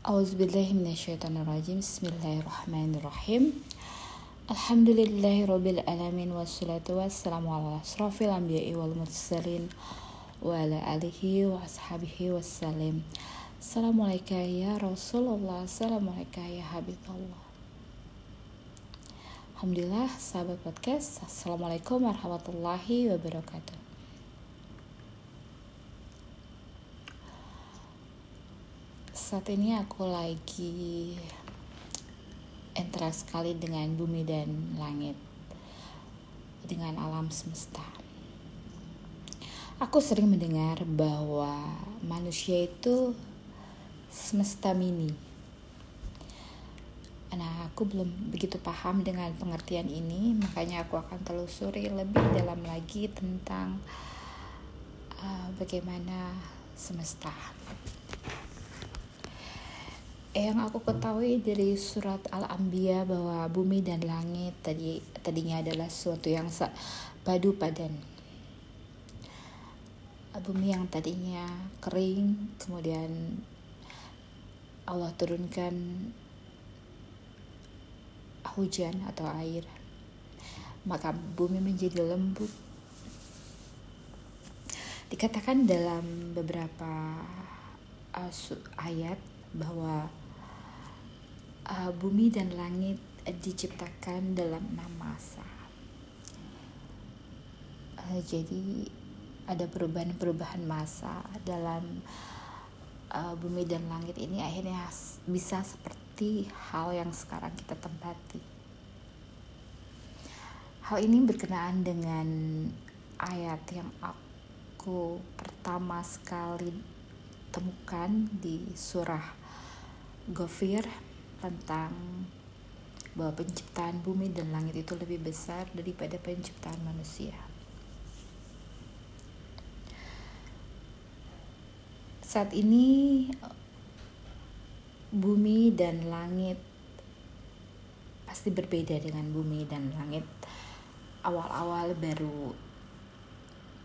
Auzubillahiminasyaitonirrajim Bismillahirrahmanirrahim Wassalatu wassalamu ala asrafil anbiya'i wal mursalin Wa ala alihi wa ashabihi wassalim Assalamualaikum ya Rasulullah Assalamualaikum ya Habibullah Alhamdulillah sahabat podcast. Assalamualaikum warahmatullahi wabarakatuh saat ini aku lagi interaksi sekali dengan bumi dan langit dengan alam semesta. Aku sering mendengar bahwa manusia itu semesta mini. Nah aku belum begitu paham dengan pengertian ini makanya aku akan telusuri lebih dalam lagi tentang uh, bagaimana semesta yang aku ketahui dari surat Al-Anbiya bahwa bumi dan langit tadi tadinya adalah sesuatu yang padu padan. Bumi yang tadinya kering, kemudian Allah turunkan hujan atau air. Maka bumi menjadi lembut. Dikatakan dalam beberapa uh, ayat bahwa uh, bumi dan langit diciptakan dalam enam masa. Uh, jadi ada perubahan-perubahan masa dalam uh, bumi dan langit ini akhirnya bisa seperti hal yang sekarang kita tempati. Hal ini berkenaan dengan ayat yang aku pertama sekali temukan di surah Gofir tentang bahwa penciptaan bumi dan langit itu lebih besar daripada penciptaan manusia. Saat ini bumi dan langit pasti berbeda dengan bumi dan langit awal-awal baru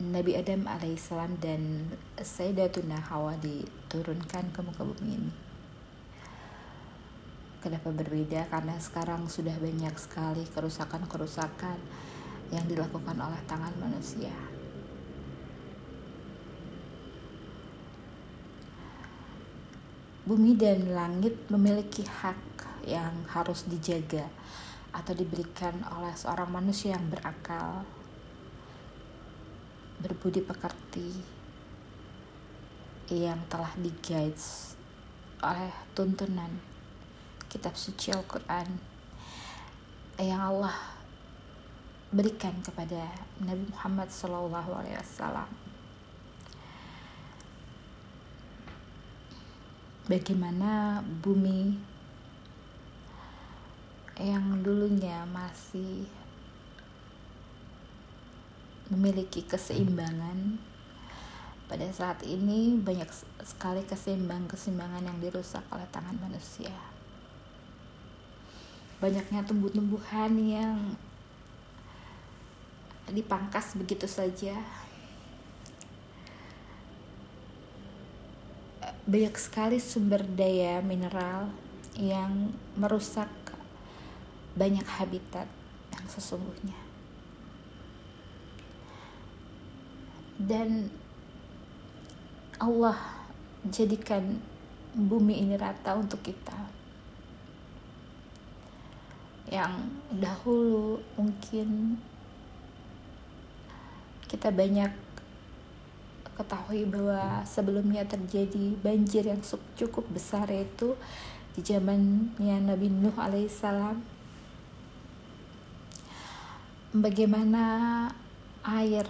Nabi Adam alaihissalam dan Sayyidatuna Hawa diturunkan ke muka bumi ini. Kenapa berbeda? Karena sekarang sudah banyak sekali kerusakan-kerusakan yang dilakukan oleh tangan manusia. Bumi dan langit memiliki hak yang harus dijaga atau diberikan oleh seorang manusia yang berakal, berbudi pekerti, yang telah diguides oleh tuntunan kitab suci Al-Quran yang Allah berikan kepada Nabi Muhammad SAW. Bagaimana bumi yang dulunya masih memiliki keseimbangan pada saat ini banyak sekali keseimbangan-keseimbangan yang dirusak oleh tangan manusia banyaknya tumbuh-tumbuhan yang dipangkas begitu saja. Banyak sekali sumber daya mineral yang merusak banyak habitat yang sesungguhnya. Dan Allah jadikan bumi ini rata untuk kita yang dahulu mungkin kita banyak ketahui bahwa sebelumnya terjadi banjir yang cukup besar yaitu di zamannya Nabi Nuh alaihissalam. Bagaimana air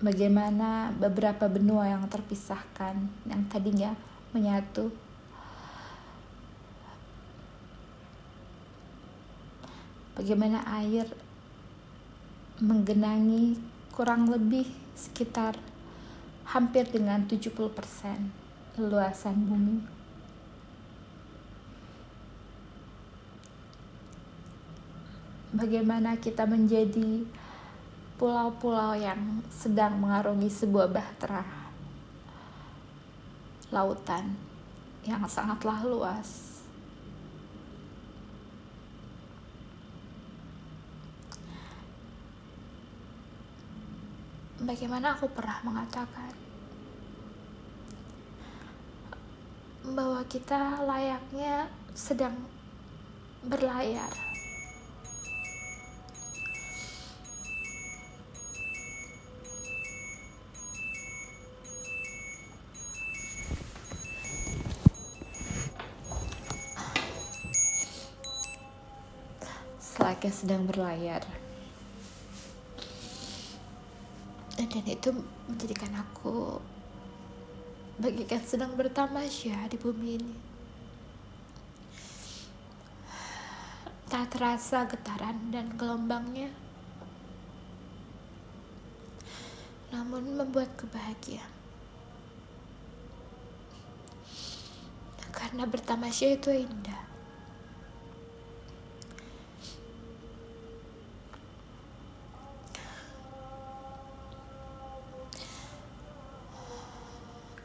bagaimana beberapa benua yang terpisahkan yang tadinya menyatu bagaimana air menggenangi kurang lebih sekitar hampir dengan 70% luasan bumi. Bagaimana kita menjadi pulau-pulau yang sedang mengarungi sebuah bahtera lautan yang sangatlah luas. Bagaimana aku pernah mengatakan bahwa kita layaknya sedang berlayar. Selayaknya sedang berlayar. Dan itu menjadikan aku bagikan sedang bertamasya di bumi ini. Tak terasa getaran dan gelombangnya, namun membuat kebahagiaan. Karena bertamasya itu indah.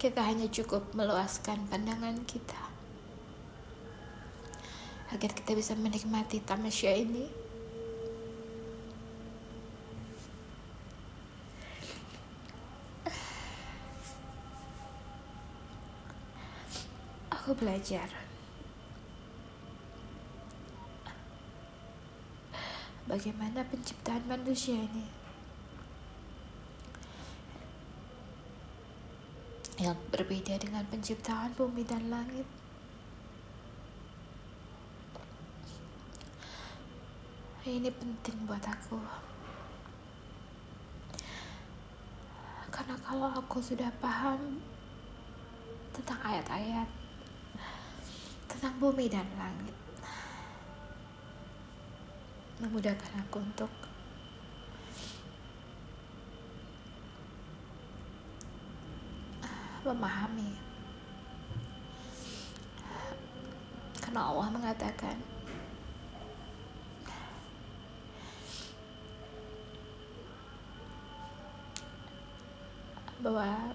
Kita hanya cukup meluaskan pandangan kita. Agar kita bisa menikmati tamasya ini. Aku belajar. Bagaimana penciptaan manusia ini yang berbeda dengan penciptaan bumi dan langit. Ini penting buat aku. Karena kalau aku sudah paham tentang ayat-ayat tentang bumi dan langit, memudahkan aku untuk memahami. Karena Allah mengatakan bahwa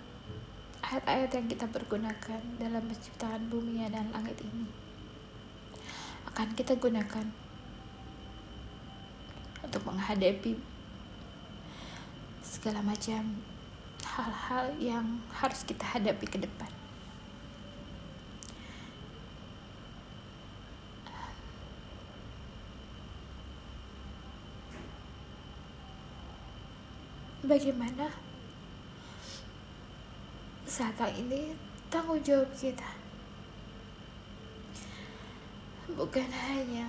ayat-ayat yang kita pergunakan dalam penciptaan bumi dan langit ini akan kita gunakan untuk menghadapi segala macam hal-hal yang harus kita hadapi ke depan. Bagaimana saat ini tanggung jawab kita bukan hanya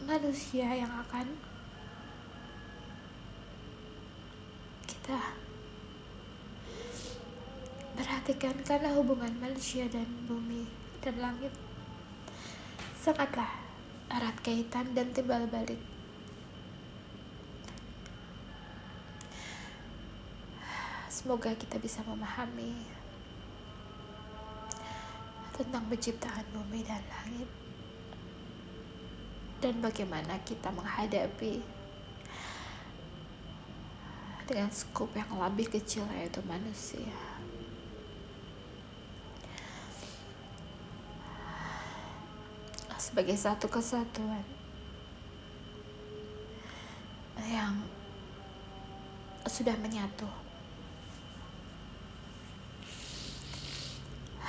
manusia yang akan kita. Perhatikan karena hubungan manusia dan bumi dan langit sangatlah erat kaitan dan timbal balik. Semoga kita bisa memahami tentang penciptaan bumi dan langit dan bagaimana kita menghadapi dengan skup yang lebih kecil yaitu manusia. Sebagai satu kesatuan yang sudah menyatu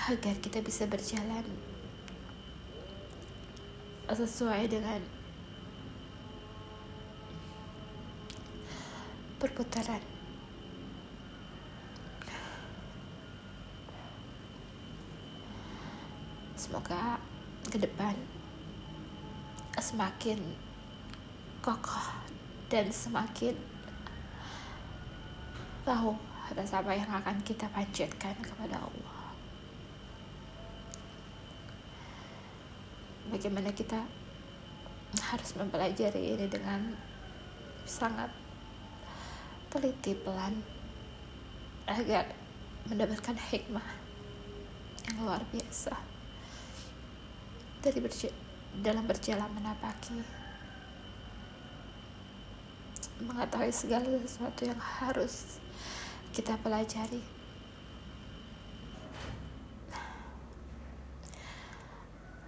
agar kita bisa berjalan sesuai dengan perputaran. Semoga ke depan semakin kokoh dan semakin tahu atas apa yang akan kita panjatkan kepada Allah. Bagaimana kita harus mempelajari ini dengan sangat teliti pelan. Agar mendapatkan hikmah yang luar biasa. Dari berja dalam berjalan menapaki mengetahui segala sesuatu yang harus kita pelajari.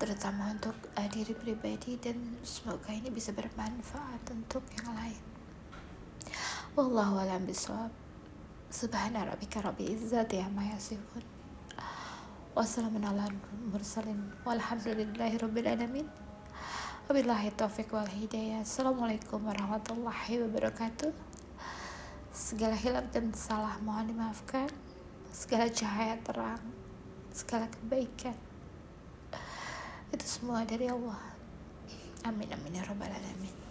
Terutama untuk eh, diri pribadi dan semoga ini bisa bermanfaat untuk yang lain wallahu alam bisawab subhana rabbika rabbil izzati amma yasifun. Wassalamu ala mursalin walhamdulillahi rabbil alamin. Wabillahi taufiq wal hidayah. Assalamualaikum warahmatullahi wabarakatuh. Segala hilap dan salah mohon dimaafkan. Segala cahaya terang segala kebaikan. Itu semua dari Allah. Amin amin ya rabbal alamin